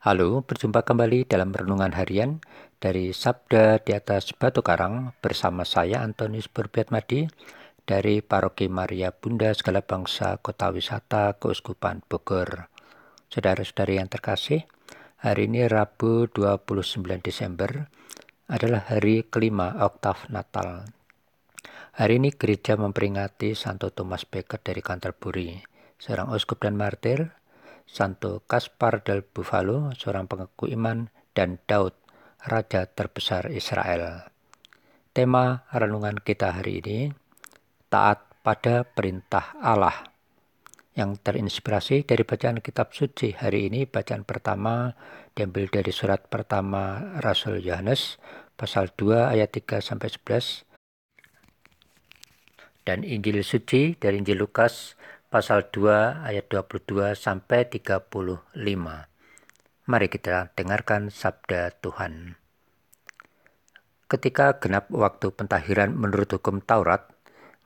Halo, berjumpa kembali dalam renungan harian dari Sabda di atas Batu Karang bersama saya Antonius Berbiatmadi dari Paroki Maria Bunda Segala Bangsa Kota Wisata Keuskupan Bogor. Saudara-saudari yang terkasih, hari ini Rabu 29 Desember adalah hari kelima oktav Natal. Hari ini gereja memperingati Santo Thomas Becket dari Canterbury, seorang uskup dan martir Santo Kaspar del Buffalo, seorang pengaku iman, dan Daud, raja terbesar Israel. Tema renungan kita hari ini, taat pada perintah Allah. Yang terinspirasi dari bacaan kitab suci hari ini, bacaan pertama diambil dari surat pertama Rasul Yohanes, pasal 2 ayat 3 sampai 11, dan Injil suci dari Injil Lukas pasal 2 ayat 22 sampai 35. Mari kita dengarkan sabda Tuhan. Ketika genap waktu pentahiran menurut hukum Taurat,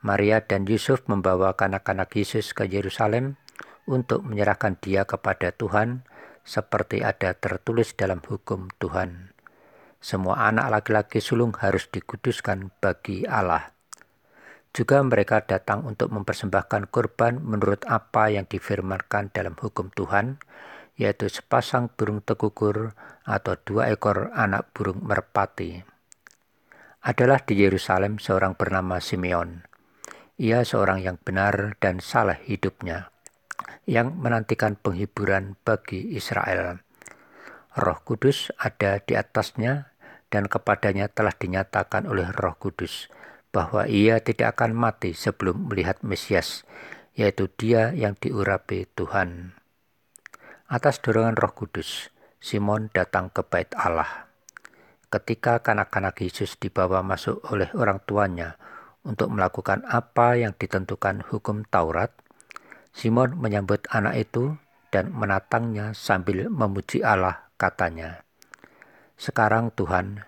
Maria dan Yusuf membawa anak-anak Yesus ke Yerusalem untuk menyerahkan dia kepada Tuhan seperti ada tertulis dalam hukum Tuhan. Semua anak laki-laki sulung harus dikuduskan bagi Allah. Juga mereka datang untuk mempersembahkan kurban menurut apa yang difirmankan dalam hukum Tuhan, yaitu sepasang burung tekukur atau dua ekor anak burung merpati. Adalah di Yerusalem seorang bernama Simeon. Ia seorang yang benar dan salah hidupnya, yang menantikan penghiburan bagi Israel. Roh Kudus ada di atasnya dan kepadanya telah dinyatakan oleh Roh Kudus bahwa ia tidak akan mati sebelum melihat Mesias, yaitu Dia yang diurapi Tuhan. Atas dorongan Roh Kudus, Simon datang ke Bait Allah. Ketika kanak-kanak Yesus dibawa masuk oleh orang tuanya untuk melakukan apa yang ditentukan hukum Taurat, Simon menyambut anak itu dan menatangnya sambil memuji Allah, katanya, "Sekarang Tuhan,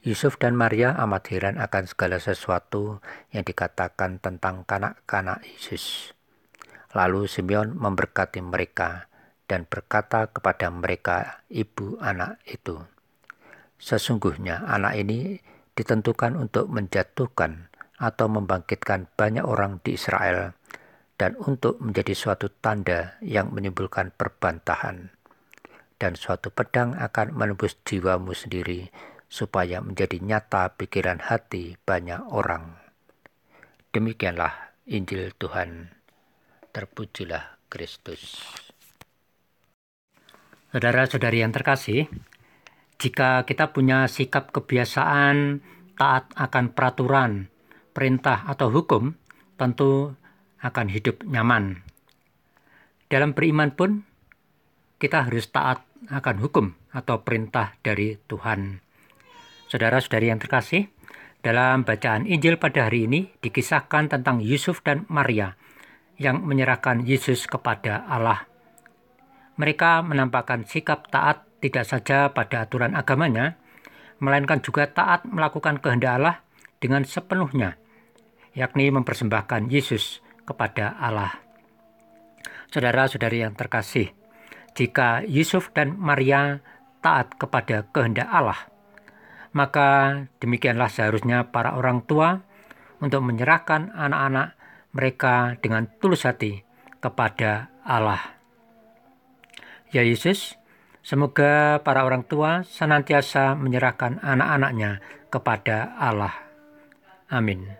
Yusuf dan Maria amat heran akan segala sesuatu yang dikatakan tentang kanak-kanak Yesus. Lalu Simeon memberkati mereka dan berkata kepada mereka ibu anak itu, Sesungguhnya anak ini ditentukan untuk menjatuhkan atau membangkitkan banyak orang di Israel dan untuk menjadi suatu tanda yang menimbulkan perbantahan. Dan suatu pedang akan menembus jiwamu sendiri supaya menjadi nyata pikiran hati banyak orang. Demikianlah Injil Tuhan. Terpujilah Kristus. Saudara-saudari yang terkasih, jika kita punya sikap kebiasaan taat akan peraturan, perintah atau hukum, tentu akan hidup nyaman. Dalam beriman pun, kita harus taat akan hukum atau perintah dari Tuhan. Saudara-saudari yang terkasih, dalam bacaan Injil pada hari ini dikisahkan tentang Yusuf dan Maria yang menyerahkan Yesus kepada Allah. Mereka menampakkan sikap taat tidak saja pada aturan agamanya, melainkan juga taat melakukan kehendak Allah dengan sepenuhnya, yakni mempersembahkan Yesus kepada Allah. Saudara-saudari yang terkasih, jika Yusuf dan Maria taat kepada kehendak Allah, maka demikianlah seharusnya para orang tua untuk menyerahkan anak-anak mereka dengan tulus hati kepada Allah. Ya Yesus, semoga para orang tua senantiasa menyerahkan anak-anaknya kepada Allah. Amin.